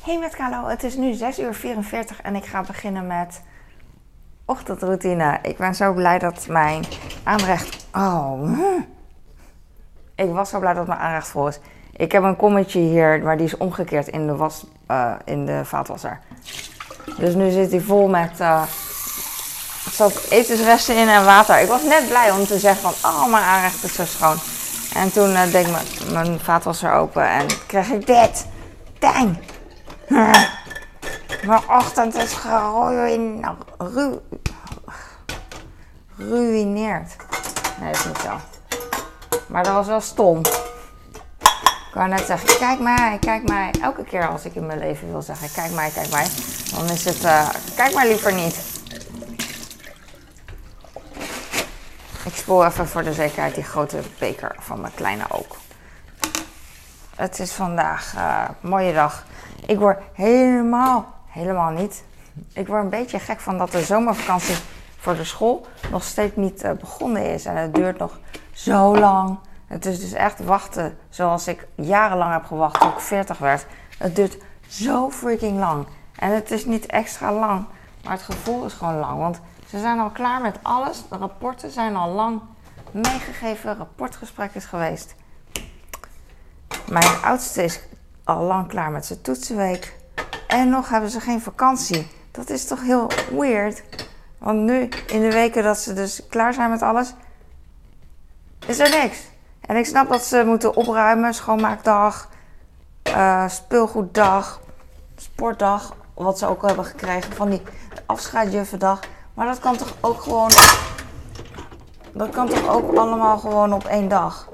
Hey met Kalo, het is nu 6 uur 44 en ik ga beginnen met ochtendroutine. Ik ben zo blij dat mijn aanrecht... Oh, ik was zo blij dat mijn aanrecht vol is. Ik heb een kommetje hier, maar die is omgekeerd in de, was, uh, in de vaatwasser. Dus nu zit hij vol met... Uh, er zat etensresten in en water. Ik was net blij om te zeggen van... Oh, mijn aanrecht is zo schoon. En toen uh, deed ik mijn, mijn vaatwasser open en kreeg ik dit. Dang! Mijn ochtend is geruineerd. Nee, dat is niet zo. Maar dat was wel stom. Ik wou net zeggen, kijk mij, kijk mij. Elke keer als ik in mijn leven wil zeggen, kijk mij, kijk mij. Dan is het, uh, kijk maar liever niet. Ik spoel even voor de zekerheid die grote beker van mijn kleine ook. Het is vandaag uh, mooie dag. Ik word helemaal, helemaal niet. Ik word een beetje gek van dat de zomervakantie voor de school nog steeds niet uh, begonnen is. En het duurt nog zo lang. Het is dus echt wachten zoals ik jarenlang heb gewacht toen ik 40 werd. Het duurt zo freaking lang. En het is niet extra lang, maar het gevoel is gewoon lang. Want ze zijn al klaar met alles. De rapporten zijn al lang meegegeven. Rapportgesprek is geweest. Mijn oudste is al lang klaar met zijn toetsenweek. En nog hebben ze geen vakantie. Dat is toch heel weird. Want nu, in de weken dat ze dus klaar zijn met alles, is er niks. En ik snap dat ze moeten opruimen, schoonmaakdag, uh, speelgoeddag, sportdag, wat ze ook hebben gekregen van die afscheidjuffendag. Maar dat kan toch ook gewoon. Dat kan toch ook allemaal gewoon op één dag?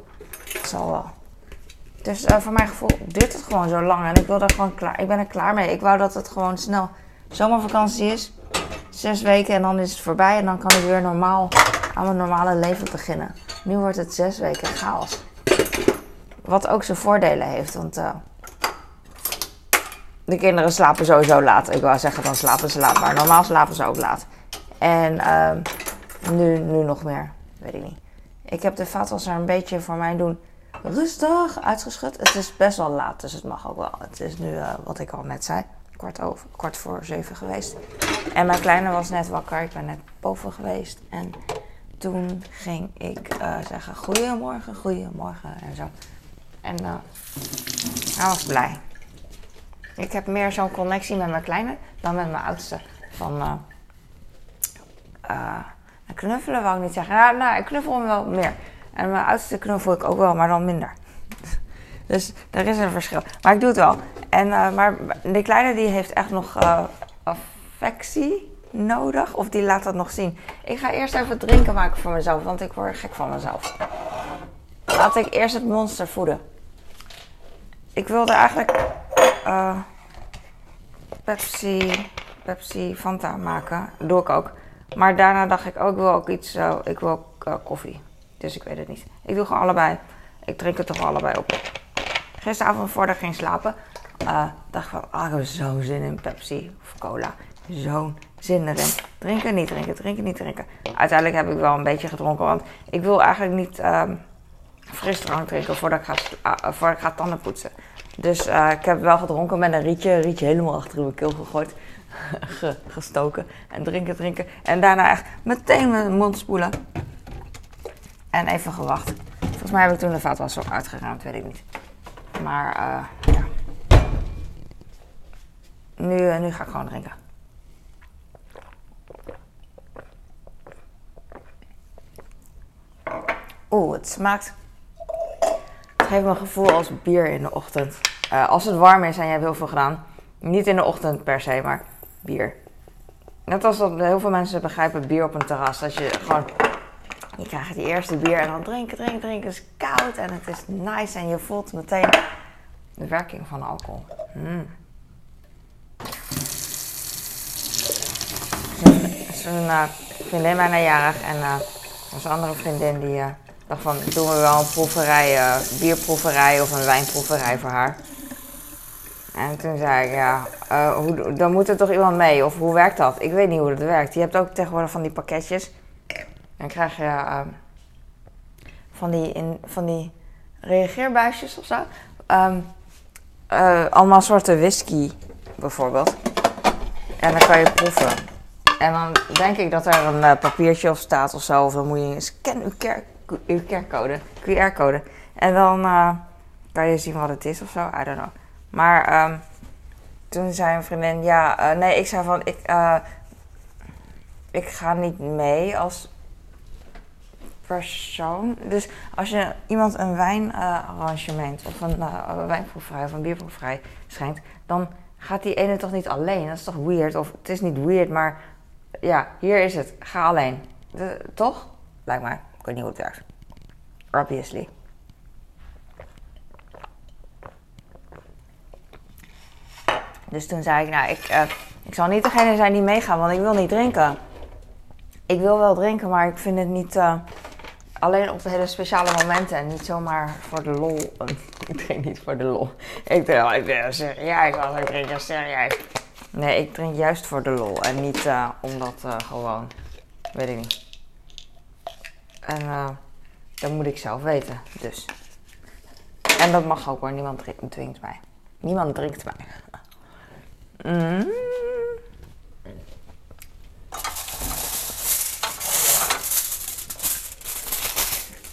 Dat zal wel. Dus uh, voor mijn gevoel duurt het gewoon zo lang. En ik wil er gewoon klaar. Ik ben er klaar mee. Ik wou dat het gewoon snel zomervakantie is. Zes weken en dan is het voorbij. En dan kan ik weer normaal aan mijn normale leven beginnen. Nu wordt het zes weken chaos. Wat ook zijn voordelen heeft. Want uh, de kinderen slapen sowieso laat. Ik wou zeggen, dan slapen ze laat. Maar normaal slapen ze ook laat. En uh, nu, nu nog meer. Weet ik niet. Ik heb de vaatwasser een beetje voor mij doen rustig uitgeschud. Het is best wel laat, dus het mag ook wel. Het is nu, uh, wat ik al net zei, kwart, over, voor zeven geweest. En mijn kleine was net wakker. Ik ben net boven geweest. En toen ging ik uh, zeggen goedemorgen, goedemorgen en zo. En uh, hij was blij. Ik heb meer zo'n connectie met mijn kleine dan met mijn oudste. Van knuffelen wou ik niet zeggen. Nou, nou, ik knuffel hem wel meer. En mijn oudste knuffel ik ook wel, maar dan minder. Dus er is een verschil. Maar ik doe het wel. En, uh, maar de kleine die heeft echt nog uh, affectie nodig. Of die laat dat nog zien. Ik ga eerst even drinken maken voor mezelf. Want ik word gek van mezelf. Laat ik eerst het monster voeden. Ik wilde eigenlijk uh, Pepsi, Pepsi Fanta maken. Dat doe ik ook. Maar daarna dacht ik ook, ik wil ook iets, ik wil ook koffie. Dus ik weet het niet. Ik doe gewoon allebei. Ik drink het toch allebei op. Gisteravond voordat ik ging slapen, uh, dacht ik van, ah, ik heb zo'n zin in Pepsi of cola. Zo'n zin erin. Drinken, niet drinken, drinken, niet drinken. Uiteindelijk heb ik wel een beetje gedronken, want ik wil eigenlijk niet um, frisdrank drinken voordat ik ga, uh, voordat ik tanden poetsen. Dus uh, ik heb wel gedronken met een rietje, rietje helemaal achter mijn keel gegooid. gestoken en drinken, drinken. En daarna echt meteen mijn mond spoelen. En even gewacht. Volgens mij heb ik toen de vaatwasser uitgeruimd, weet ik niet. Maar uh, ja. Nu, uh, nu ga ik gewoon drinken. Oeh, het smaakt. Het geeft me een gevoel als bier in de ochtend. Uh, als het warm is en je hebt heel veel gedaan. Niet in de ochtend per se, maar bier. Net als dat heel veel mensen begrijpen bier op een terras. Als je gewoon je krijgt die eerste bier en dan drinken, drinken, drinken. Het is koud en het is nice en je voelt meteen de werking van alcohol. Mm. Zo'n uh, vriendin bijna jarig en uh, een andere vriendin die uh, dacht van doen we wel een proeverij, uh, bierproeverij of een wijnproeverij voor haar. En toen zei ik, ja, hoe, dan moet er toch iemand mee? Of hoe werkt dat? Ik weet niet hoe dat werkt. Je hebt ook tegenwoordig van die pakketjes dan krijg je uh, van, die in, van die reageerbuisjes of zo. Um, allemaal soorten whisky bijvoorbeeld. En dan kan je proeven. En dan denk ik dat er een uh, papiertje op staat of zo. Of dan moet je scan uw, QR-code. QR-code. En dan kan je zien wat het is of zo. I don't know. Maar um, toen zei een vriendin, ja, nee, ik zei van, ik, ik ga niet mee als persoon. Dus als je iemand een wijnarrangement of een uh, of een bierproeverij schenkt, dan gaat die ene toch niet alleen. Dat is toch weird? Of het is niet weird, maar ja, hier is het. Ga alleen. Toch? Lijkt mij. Ik weet niet hoe het werkt. Obviously. Dus toen zei ik, nou, ik, uh, ik zal niet degene zijn die meegaan, want ik wil niet drinken. Ik wil wel drinken, maar ik vind het niet... Uh, alleen op hele speciale momenten en niet zomaar voor de lol. ik drink niet voor de lol. Ik drink, ik ben serieus als ik drink serieus. Nee, ik drink juist voor de lol en niet uh, omdat uh, gewoon, weet ik niet. En uh, dat moet ik zelf weten, dus. En dat mag ook hoor, niemand drinkt mij. Niemand drinkt mij. Mm.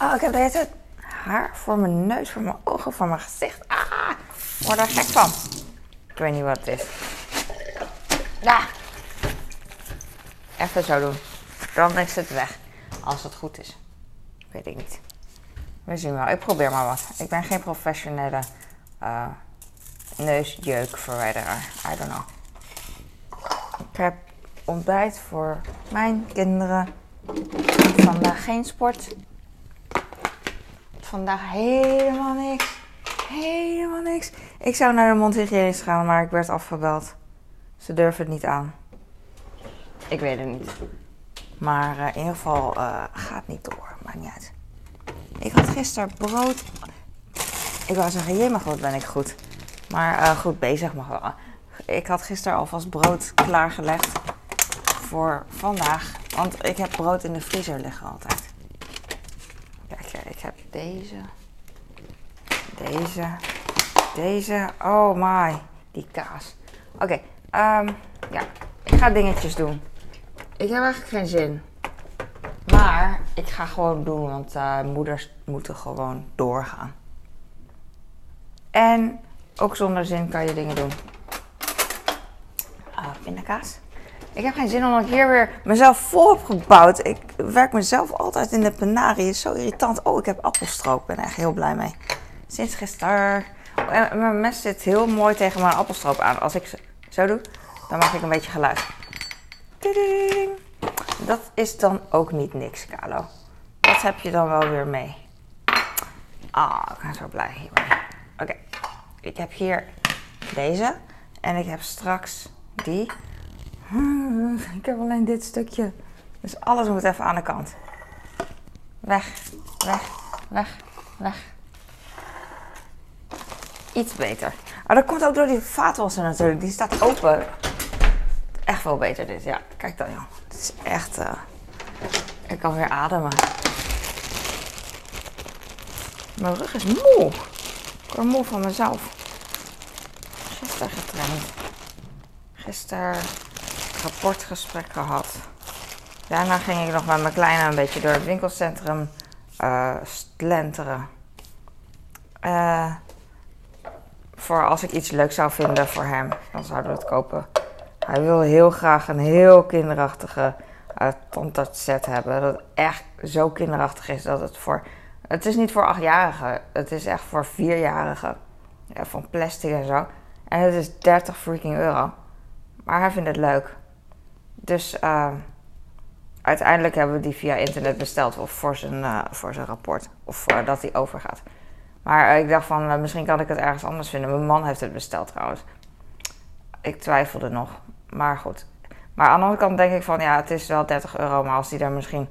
Oh, ik heb deze haar voor mijn neus, voor mijn ogen, voor mijn gezicht. Ah, ik word er gek van. Ik weet niet wat het is. Ja. Even zo doen. Dan is het weg. Als het goed is. Weet ik niet. We zien wel. Ik probeer maar wat. Ik ben geen professionele uh, neusjeukverwijderaar. I don't know. Ik heb ontbijt voor mijn kinderen. Vandaag geen sport vandaag helemaal niks. Helemaal niks. Ik zou naar de mondhygiënist gaan, maar ik werd afgebeld. Ze durven het niet aan. Ik weet het niet. Maar uh, in ieder geval uh, gaat niet door. Maakt niet uit. Ik had gisteren brood. Ik wou zeggen, jee, mag wat ben ik goed. Maar uh, goed bezig mag wel. Ik had gisteren alvast brood klaargelegd voor vandaag. Want ik heb brood in de vriezer liggen altijd ik heb deze. Deze. Deze. Oh my. Die kaas. Oké. Ehm, ja. Ik ga dingetjes doen. Ik heb eigenlijk geen zin. Maar ik ga gewoon doen, want uh, moeders moeten gewoon doorgaan. En ook zonder zin kan je dingen doen. Uh, pindakaas. Ik heb geen zin omdat ik hier weer mezelf vol heb gebouwd. Ik werk mezelf altijd in de penarie. is zo irritant. Oh, ik heb appelstroop. Ik ben echt heel blij mee. Sinds gisteren. En mijn mes zit heel mooi tegen mijn appelstroop aan. Als ik zo doe, dan maak ik een beetje geluid. Dat is dan ook niet niks, Kalo. Dat heb je dan wel weer mee. Ah, ik ben zo blij hiermee. Oké, ik heb hier deze. En ik heb straks die. Ik heb alleen dit stukje. Dus alles moet even aan de kant. Weg, weg, weg, weg. Iets beter. Maar dat komt ook door die vaatwasser natuurlijk. Die staat open. Echt wel beter dit. Ja, kijk dan joh. Het is echt... Uh... Ik kan weer ademen. Mijn rug is moe. Ik word moe van mezelf. Gisteren getraind. Gisteren rapportgesprek gehad. Daarna ging ik nog met mijn kleine een beetje door het winkelcentrum uh, slenteren. Uh, voor als ik iets leuks zou vinden voor hem, dan zouden we het kopen. Hij wil heel graag een heel kinderachtige uh, tandarts hebben. Dat echt zo kinderachtig is dat het voor... Het is niet voor achtjarigen. Het is echt voor vierjarigen. Ja, van plastic en zo. En het is 30 freaking euro. Maar hij vindt het leuk. Dus uh, uiteindelijk hebben we die via internet besteld of voor zijn, uh, voor zijn rapport. Of voordat hij overgaat. Maar ik dacht van, misschien kan ik het ergens anders vinden. Mijn man heeft het besteld trouwens. Ik twijfelde nog. Maar goed. Maar aan de andere kant denk ik van, ja, het is wel 30 euro. Maar als hij daar misschien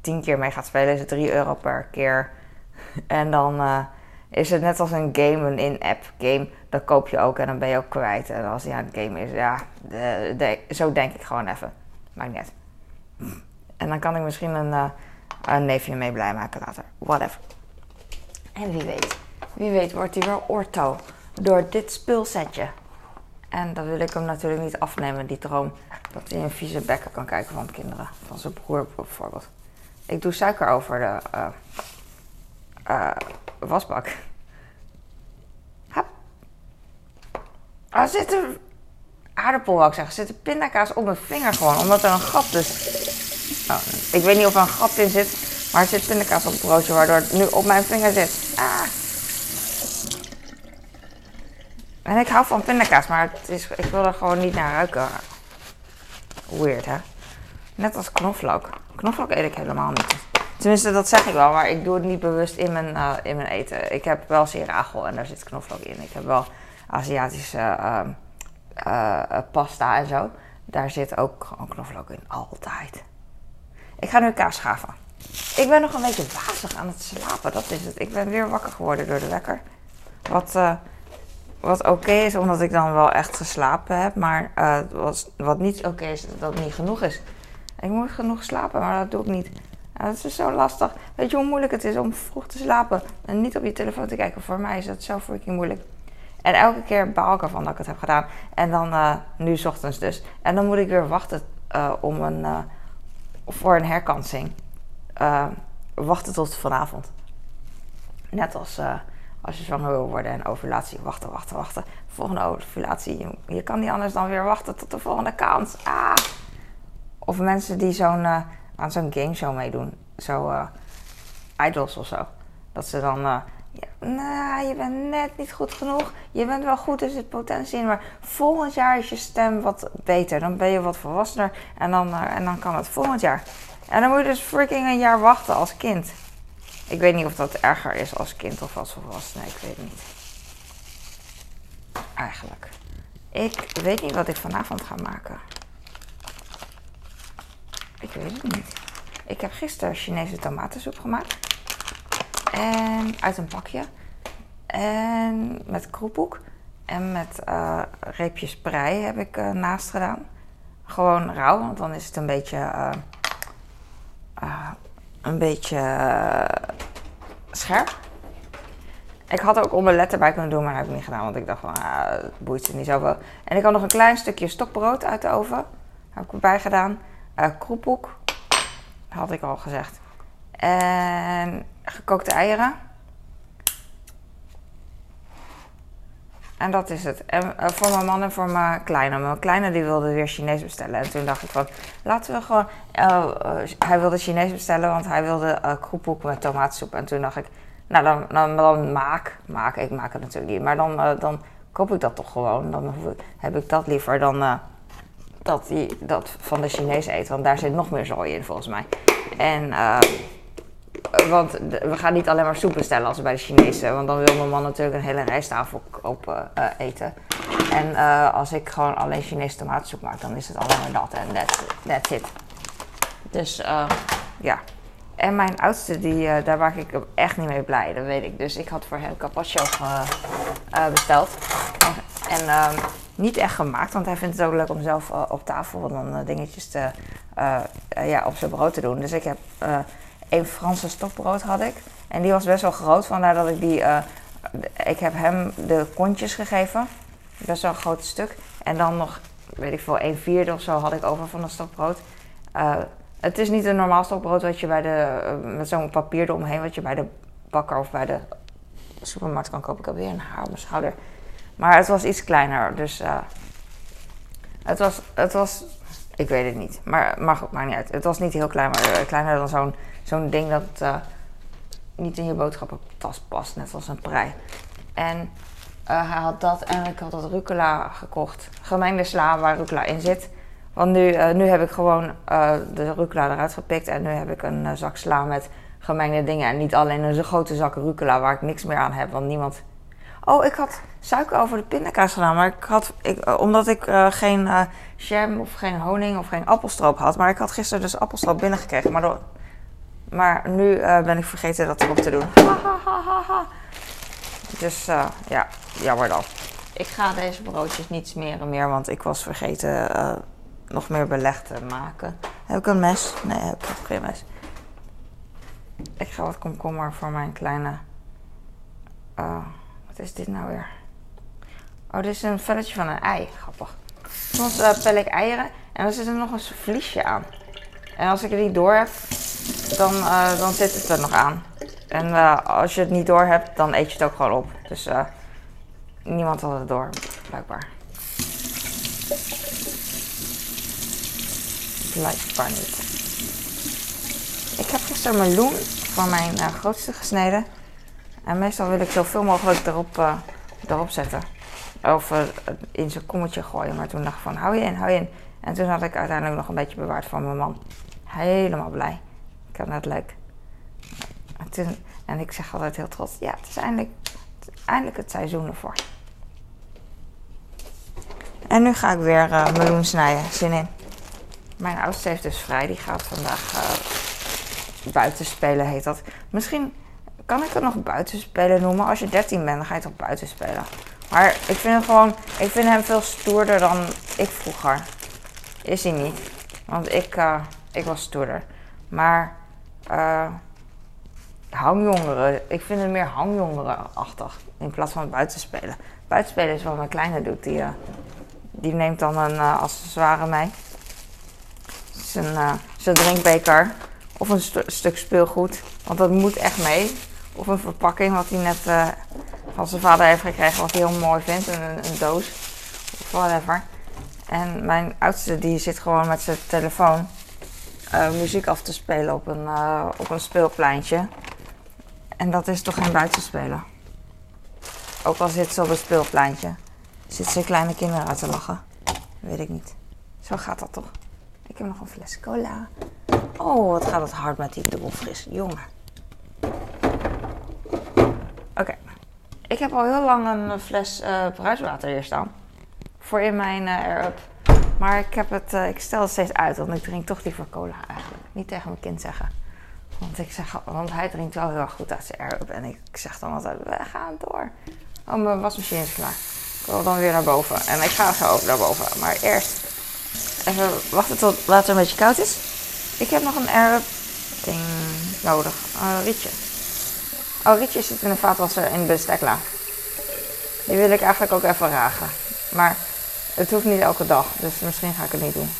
10 keer mee gaat spelen, is het 3 euro per keer. en dan is het net als een game, een in-app game. Koop je ook en dan ben je ook kwijt. En als hij aan het game is, ja, de, de, zo denk ik gewoon even. Maakt niet. En dan kan ik misschien een, uh, een neefje mee blij maken later. Whatever. En wie weet, wie weet wordt hij wel orto door dit spulsetje. En dat wil ik hem natuurlijk niet afnemen, die droom. Dat hij een vieze bekken kan kijken van kinderen. Van zijn broer bijvoorbeeld. Ik doe suiker over de uh, uh, wasbak. Er zit een aardappel, wou ik zit een pindakaas op mijn vinger gewoon. Omdat er een gat dus... Oh, ik weet niet of er een gat in zit. Maar er zit pindakaas op het broodje. Waardoor het nu op mijn vinger zit. Ah. En ik hou van pindakaas, maar het is, ik wil er gewoon niet naar ruiken. Weird, hè? Net als knoflook. Knoflook eet ik helemaal niet. Tenminste, dat zeg ik wel, maar ik doe het niet bewust in mijn, uh, in mijn eten. Ik heb wel siragel en daar zit knoflook in. Ik heb wel Aziatische uh, uh, pasta en zo. Daar zit ook gewoon knoflook in. Altijd. Ik ga nu kaas schaven. Ik ben nog een beetje wazig aan het slapen, dat is het. Ik ben weer wakker geworden door de wekker. Wat wat oké is, omdat ik dan wel echt geslapen heb. Maar wat, wat niet oké is, dat het niet genoeg is. Ik moet genoeg slapen, maar dat doe ik niet. Dat is zo lastig. Weet je hoe moeilijk het is om vroeg te slapen en niet op je telefoon te kijken? Voor mij is dat zo freaking moeilijk. En elke keer baal ik ervan dat ik het heb gedaan. En dan, uh, nu s ochtends dus. En dan moet ik weer wachten uh, om een, voor een herkansing. wachten tot vanavond. Net als als je zwanger wil worden en ovulatie, wachten, wachten, wachten. Volgende ovulatie, je, kan niet anders dan weer wachten tot de volgende kans. Ah. Of mensen die zo'n, aan zo'n gameshow meedoen, zo uh, idols of zo. Dat ze dan, uh, ja, nou, je bent net niet goed genoeg. Je bent wel goed, er zit potentie in, maar volgend jaar is je stem wat beter. Dan ben je wat volwassener en dan, en dan kan het volgend jaar. En dan moet je dus freaking een jaar wachten als kind. Ik weet niet of dat erger is als kind of als volwassene. Ik weet het niet. Eigenlijk. Ik weet niet wat ik vanavond ga maken. Ik weet het niet. Ik heb gisteren Chinese tomatensoep gemaakt. En uit een pakje. En met kroephoek. En met uh, reepjes prei heb ik uh, naast gedaan. Gewoon rauw, want dan is het een beetje uh, een beetje scherp. Ik had ook omelet erbij kunnen doen, maar dat heb ik niet gedaan. Want ik dacht van, ah, het boeit ze niet zoveel. En ik had nog een klein stukje stokbrood uit de oven. Heb ik erbij gedaan. Uh, kroephoek. Had ik al gezegd. En gekookte eieren. En dat is het. En uh, voor mijn man en voor mijn kleine. Mijn kleine die wilde weer Chinees bestellen. En toen dacht ik van, laten we gewoon... Uh, hij wilde Chinees bestellen, want hij wilde uh, kroephoek met tomatensoep. En toen dacht ik, nou dan, dan, dan maak. Maak, ik maak het natuurlijk niet. Maar dan, dan koop ik dat toch gewoon. Dan heb ik dat liever dan dat, die, dat van de Chinees eten. Want daar zit nog meer zooi in volgens mij. En... Want we gaan niet alleen maar soep bestellen als bij de Chinezen. Want dan wil mijn man natuurlijk een hele rijsttafel op uh, eten. En uh, als ik gewoon alleen Chinese tomatensoep maak, dan is het alleen maar dat. En that's, that's it. Dus uh, ja. En mijn oudste, die, daar maak ik echt niet mee blij. Dat weet ik. Dus ik had voor hem carpaccio besteld. En ehm, niet echt gemaakt, want hij vindt het ook leuk om zelf op tafel dan dingetjes te, ja, op zijn brood te doen. Dus ik heb een Franse stokbrood had ik. En die was best wel groot, vandaar dat ik die... Ik heb hem de kontjes gegeven. Best wel een groot stuk. En dan nog, weet ik veel, een vierde of zo had ik over van dat stokbrood. Het is niet een normaal stokbrood wat je bij de... Met zo'n papier eromheen wat je bij de bakker of bij de supermarkt kan kopen. Ik heb weer een haar op mijn schouder. Maar het was iets kleiner, dus... het was... Het was ik weet het niet. Maar, maar goed, maakt niet uit. Het was niet heel klein, maar kleiner dan zo'n zo'n ding dat uh, niet in je boodschappentas past, net als een prei. En hij had dat en ik had dat rucola gekocht. Gemengde sla waar rucola in zit. Want nu, nu heb ik gewoon de rucola eruit gepikt en nu heb ik een zak sla met gemengde dingen. En niet alleen een grote zak rucola waar ik niks meer aan heb, want niemand... Oh, ik had suiker over de pindakaas gedaan, maar ik had, ik, omdat ik geen jam of geen honing of geen appelstroop had. Maar ik had gisteren dus appelstroop binnengekregen, maar door, maar nu uh, ben ik vergeten dat erop te doen. dus uh, ja, jammer dan. Ik ga deze broodjes niet smeren meer, want ik was vergeten uh, nog meer beleg te maken. Heb ik een mes? Nee, heb ik geen mes. Ik ga wat komkommer voor mijn kleine. Wat is dit nou weer? Oh, dit is een velletje van een ei. Grappig. Soms uh, pel ik eieren en dan zit er nog een vliesje aan. En als ik het niet door heb, dan, uh, dan zit het er nog aan. En uh, als je het niet door hebt, dan eet je het ook gewoon op. Dus niemand had het door, blijkbaar. Blijkbaar niet. Ik heb gisteren meloen voor mijn grootste gesneden. En meestal wil ik zoveel mogelijk erop, erop zetten. Of in zijn kommetje gooien. Maar toen dacht ik van, hou je in, hou je in. En toen had ik uiteindelijk nog een beetje bewaard van mijn man. Helemaal blij. Ik had het leuk. En, en ik zeg altijd heel trots, ja, het is eindelijk, eindelijk het seizoen ervoor. En nu ga ik weer uh, meloen snijden. Zin in. Mijn oudste heeft dus vrij. Die gaat vandaag uh, buiten spelen, heet dat. Misschien kan ik het nog buiten spelen noemen. Als je 13 bent, dan ga je toch buiten spelen. Maar ik vind hem gewoon, ik vind hem veel stoerder dan ik vroeger. Is hij niet. Want ik, uh, ik was stoerder. Maar uh, hangjongeren, ik vind het meer hangjongeren-achtig. In plaats van buitenspelen. Buitenspelen is wat mijn kleine doet. Die, uh, die neemt dan een accessoire mee. Zijn, zijn drinkbeker. Of een st stuk speelgoed. Want dat moet echt mee. Of een verpakking wat hij net van zijn vader heeft gekregen. Wat hij heel mooi vindt. Een, een doos. Of whatever. En mijn oudste die zit gewoon met zijn telefoon uh, muziek af te spelen op een, uh, op een speelpleintje. En dat is toch geen buitenspelen? Ook al zit ze op een speelpleintje, zitten ze kleine kinderen uit te lachen. Weet ik niet. Zo gaat dat toch? Ik heb nog een fles cola. Oh, wat gaat het hard met die dubbelfris. Jongen. Ik heb al heel lang een fles uh, bruiswater hier staan voor in mijn uh, Air-Up. Maar ik, heb het, ik stel het steeds uit, want ik drink toch liever cola eigenlijk. Niet tegen mijn kind zeggen. Want, ik zeg, want hij drinkt wel heel erg goed uit zijn Air-Up. En ik, zeg dan altijd, we gaan door. Oh, mijn wasmachine is klaar. Ik wil dan weer naar boven. En ik ga zo naar boven. Maar eerst even wachten tot het water een beetje koud is. Ik heb nog een Air-Up ding nodig. Een rietje. Oh, rietje zit in de vaatwasser in de bestekla. Die wil ik eigenlijk ook even ragen. Maar het hoeft niet elke dag, dus misschien ga ik het niet doen.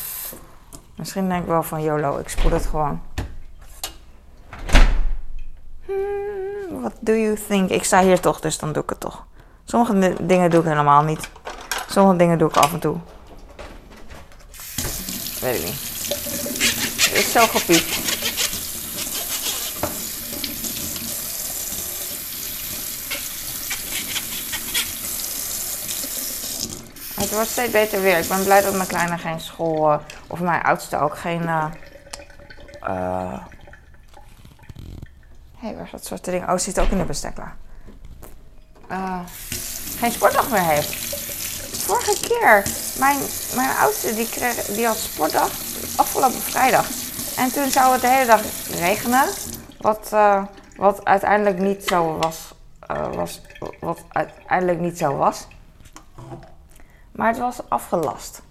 Misschien denk ik wel van YOLO, ik spoel het gewoon. Hmm, what do you think? Ik sta hier toch, dus dan doe ik het toch. Sommige dingen doe ik helemaal niet. Sommige dingen doe ik af en toe. Weet ik niet. Het is zo gepiept. Wordt steeds beter weer. Ik ben blij dat mijn kleine geen school, uh, of mijn oudste ook geen. Uh, uh, hey, waar is dat soort dingen? Oh, zit ook in de bestekla. Geen sportdag meer heeft. Vorige keer, mijn, mijn oudste die, kreeg, die had sportdag afgelopen vrijdag. En toen zou het de hele dag regenen. Wat, wat uiteindelijk niet zo was, was. Wat uiteindelijk niet zo was. Maar het was afgelast.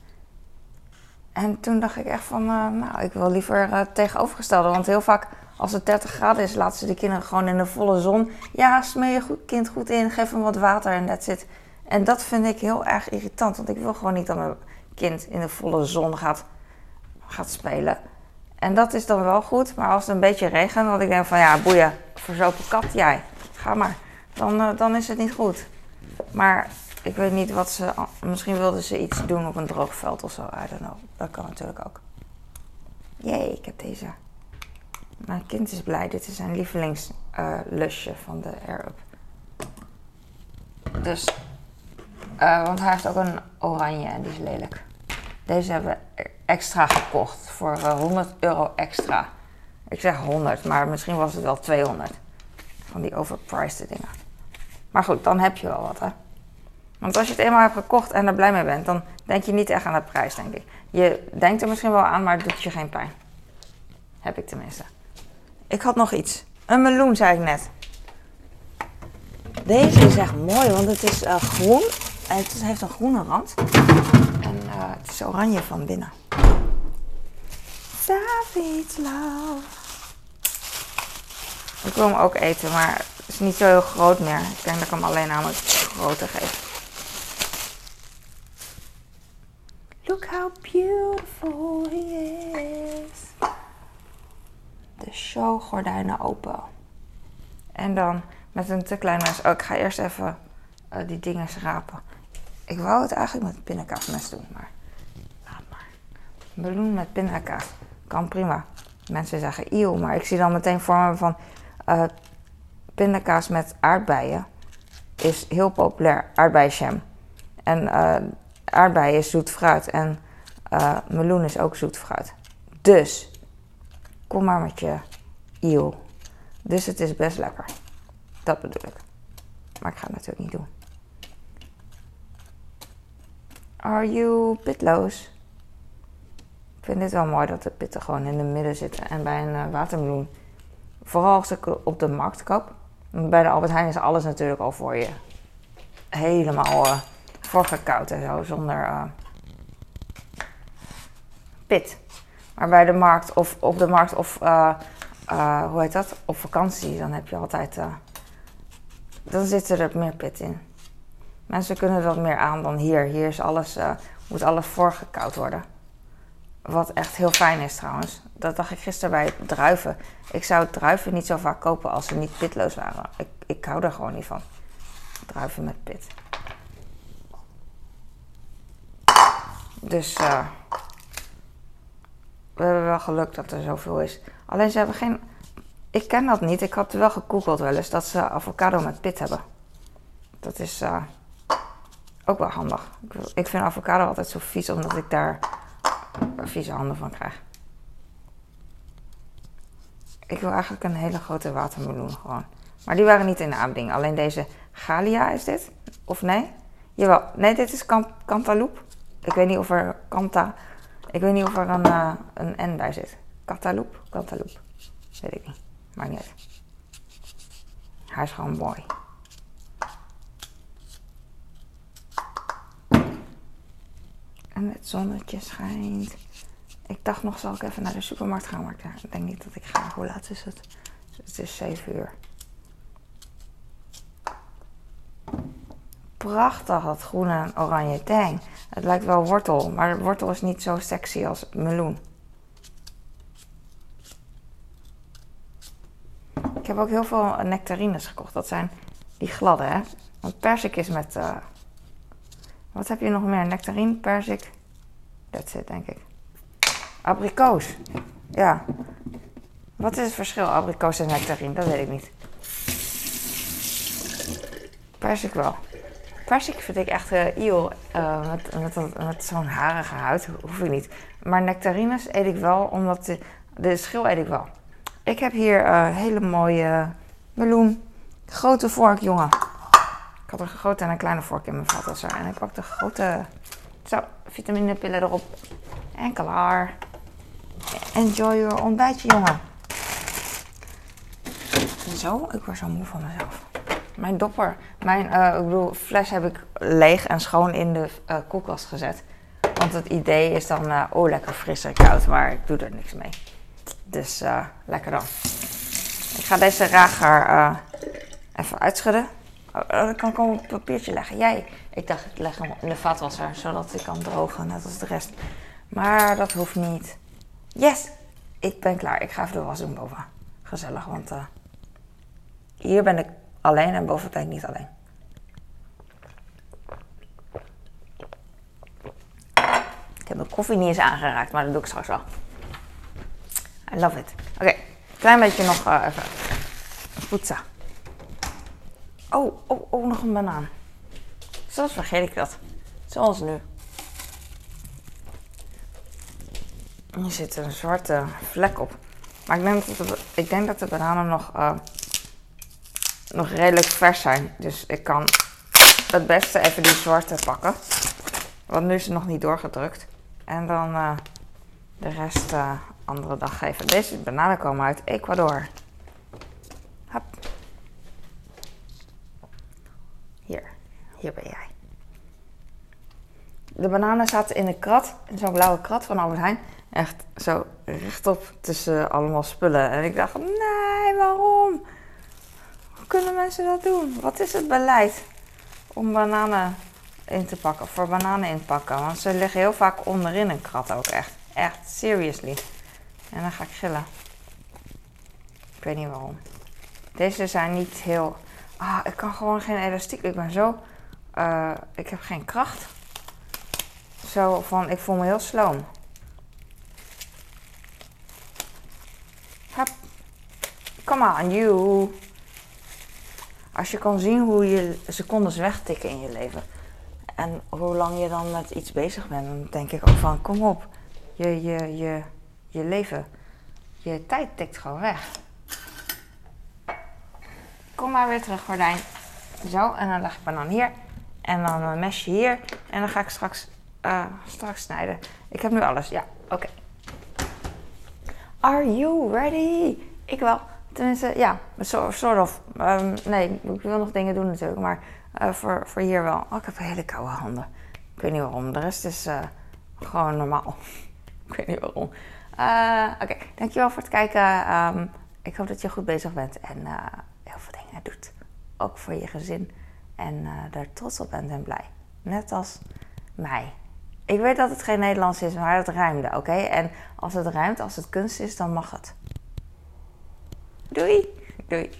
En toen dacht ik echt van, uh, nou, ik wil liever uh, tegenovergestelde. Want heel vaak als het 30 graden is, laten ze de kinderen gewoon in de volle zon. Ja, smeer je goed, kind goed in, geef hem wat water en dat zit. En dat vind ik heel erg irritant. Want ik wil gewoon niet dat mijn kind in de volle zon gaat, gaat spelen. En dat is dan wel goed. Maar als het een beetje regent, dat ik denk van ja, boeien, verzopen kat jij. Ga maar. Dan, uh, dan is het niet goed. Maar ik weet niet wat ze. Misschien wilden ze iets doen op een droog veld of zo. I don't know. Dat kan natuurlijk ook. Jee, ik heb deze. Mijn kind is blij. Dit is zijn lievelingslusje uh, van de Air-Up. Dus. Uh, want hij heeft ook een oranje en die is lelijk. Deze hebben we extra gekocht voor uh, 100 euro extra. Ik zeg 100, maar misschien was het wel 200. Van die overpriced dingen. Maar goed, dan heb je wel wat, hè. Want als je het eenmaal hebt gekocht en er blij mee bent, dan denk je niet echt aan de prijs, denk ik. Je denkt er misschien wel aan, maar het doet je geen pijn. Heb ik tenminste. Ik had nog iets. Een meloen, zei ik net. Deze is echt mooi, want het is uh, groen. En het heeft een groene rand. En uh, het is oranje van binnen. David's. Ik wil hem ook eten, maar het is niet zo heel groot meer. Ik denk dat ik hem alleen aan het grote geef. Beautiful he is. De showgordijnen open. En dan met een te kleine mes. Oh, ik ga eerst even uh, die dingen schrapen. Ik wou het eigenlijk met pindakaasmes doen, maar laat maar. Meloen met pindakaas. Kan prima. Mensen zeggen eeuw, maar ik zie dan meteen voor me van uh, pindakaas met aardbeien. Is heel populair, aardbeienjam. En uh, aardbeien is zoet fruit en uh, meloen is ook zoet fruit. Dus, kom maar met je eeuw. Dus het is best lekker. Dat bedoel ik. Maar ik ga het natuurlijk niet doen. Are you pitloos? Ik vind dit wel mooi dat de pitten gewoon in de midden zitten. En bij een uh, watermeloen, vooral als ik op de markt koop. Bij de Albert Heijn is alles natuurlijk al voor je helemaal uh, voorgekoud en zo, zonder pit. Maar bij de markt of op de markt of hoe heet dat? Op vakantie, dan heb je altijd. dan zit er meer pit in. Mensen kunnen dat meer aan dan hier. Hier is alles, moet alles voorgekoud worden. Wat echt heel fijn is trouwens. Dat dacht ik gisteren bij druiven. Ik zou druiven niet zo vaak kopen als ze niet pitloos waren. Ik, ik hou er gewoon niet van. Druiven met pit. Dus we hebben wel geluk dat er zoveel is. Alleen ze hebben geen. Ik ken dat niet. Ik had wel gegoogeld wel eens dat ze avocado met pit hebben. Dat is. Uh, ook wel handig. Ik vind avocado altijd zo vies, omdat ik daar vieze handen van krijg. Ik wil eigenlijk een hele grote watermeloen gewoon. Maar die waren niet in de aanbieding. Alleen deze Galia is dit. Of nee? Jawel. Nee, dit is Cantaloupe. Ik weet niet of er Canta... Ik weet niet of er een, uh, een N bij zit. Cantaloupe? Cantaloupe. Weet ik niet. Maar niet. Hij is gewoon mooi. En het zonnetje schijnt. Ik dacht nog, zal ik even naar de supermarkt gaan? Maar ik denk niet dat ik ga. Hoe laat is het? Het is 7 uur. Prachtig, dat groene en oranje tang. Het lijkt wel wortel, maar wortel is niet zo sexy als meloen. Ik heb ook heel veel nectarines gekocht. Dat zijn die gladde, hè? Want persik is met... Uh, wat heb je nog meer? Nectarine, persik. That's it, denk ik. Abrikoos. Ja. Wat is het verschil abrikoos en nectarine? Dat weet ik niet. Persik wel. Persik vind ik echt uh, met, zo'n harige huid. Hoef ik niet. Maar nectarines eet ik wel, omdat de, de schil eet ik wel. Ik heb hier uh, hele mooie meloen. Grote vork, jongen. Ik had een grote en een kleine vork in mijn vaatwasser. En ik pak de grote... Zo, vitaminepillen erop. En klaar. Enjoy your ontbijtje, jongen. Zo, ik word zo moe van mezelf. Mijn dopper, mijn ik bedoel, fles heb ik leeg en schoon in de uh, koelkast gezet. Want het idee is dan, uh, oh lekker fris en koud, maar ik doe er niks mee. Dus lekker dan. Ik ga deze rager even uitschudden. Oh, dan kan ik op een papiertje leggen. Jij, ik dacht ik leg hem in de vaatwasser, zodat ik kan drogen, net als de rest. Maar dat hoeft niet. Yes, ik ben klaar. Ik ga even de was doen boven. Gezellig, want hier ben ik alleen en boven ben ik niet alleen. Ik heb mijn koffie niet eens aangeraakt, maar dat doe ik straks wel. I love it. Oké, okay, klein beetje nog uh, even poetsen. Oh, oh, oh, nog een banaan. Soms vergeet ik dat. Zoals nu. Hier zit een zwarte vlek op. Maar ik denk dat de, ik denk dat de bananen nog, uh, nog redelijk vers zijn. Dus ik kan het beste even die zwarte pakken. Want nu is het nog niet doorgedrukt. En dan uh, de rest uh, andere dag geven. Deze bananen komen uit Ecuador. Hop. Hier, hier ben jij. De bananen zaten in een krat, in zo'n blauwe krat van Albert Heijn. Echt zo rechtop tussen allemaal spullen. En ik dacht, nee, waarom? Kunnen mensen dat doen? Wat is het beleid om bananen in te pakken, voor bananen in te pakken. Want ze liggen heel vaak onderin een krat ook echt. Echt, seriously. En dan ga ik gillen. Ik weet niet waarom. Deze zijn niet heel... Ah, ik kan gewoon geen elastiek. Ik ben zo... Uh, ik heb geen kracht. Zo van, ik voel me heel sloom. Hup. Come on, you. Als je kan zien hoe je secondes wegtikken in je leven. En hoe lang je dan met iets bezig bent, dan denk ik ook van, kom op. Je, je, je, je leven, je tijd tikt gewoon weg. Kom maar weer terug, gordijn. Zo, en dan leg ik dan hier. En dan een mesje hier. En dan ga ik straks, uh, straks snijden. Ik heb nu alles, ja, oké. Are you ready? Ik wel. Tenminste, ja, soort of. Um, nee, ik wil nog dingen doen natuurlijk, maar uh, voor, voor hier wel. Oh, ik heb hele koude handen. Ik weet niet waarom. De rest is uh, gewoon normaal. ik weet niet waarom. Uh, Oké, dankjewel voor het kijken. Um, ik hoop dat je goed bezig bent en heel veel dingen doet. Ook voor je gezin. En daar trots op bent en blij. Net als mij. Ik weet dat het geen Nederlands is, maar het ruimde, oké? En als het ruimt, als het kunst is, dan mag het. Doei! Doei!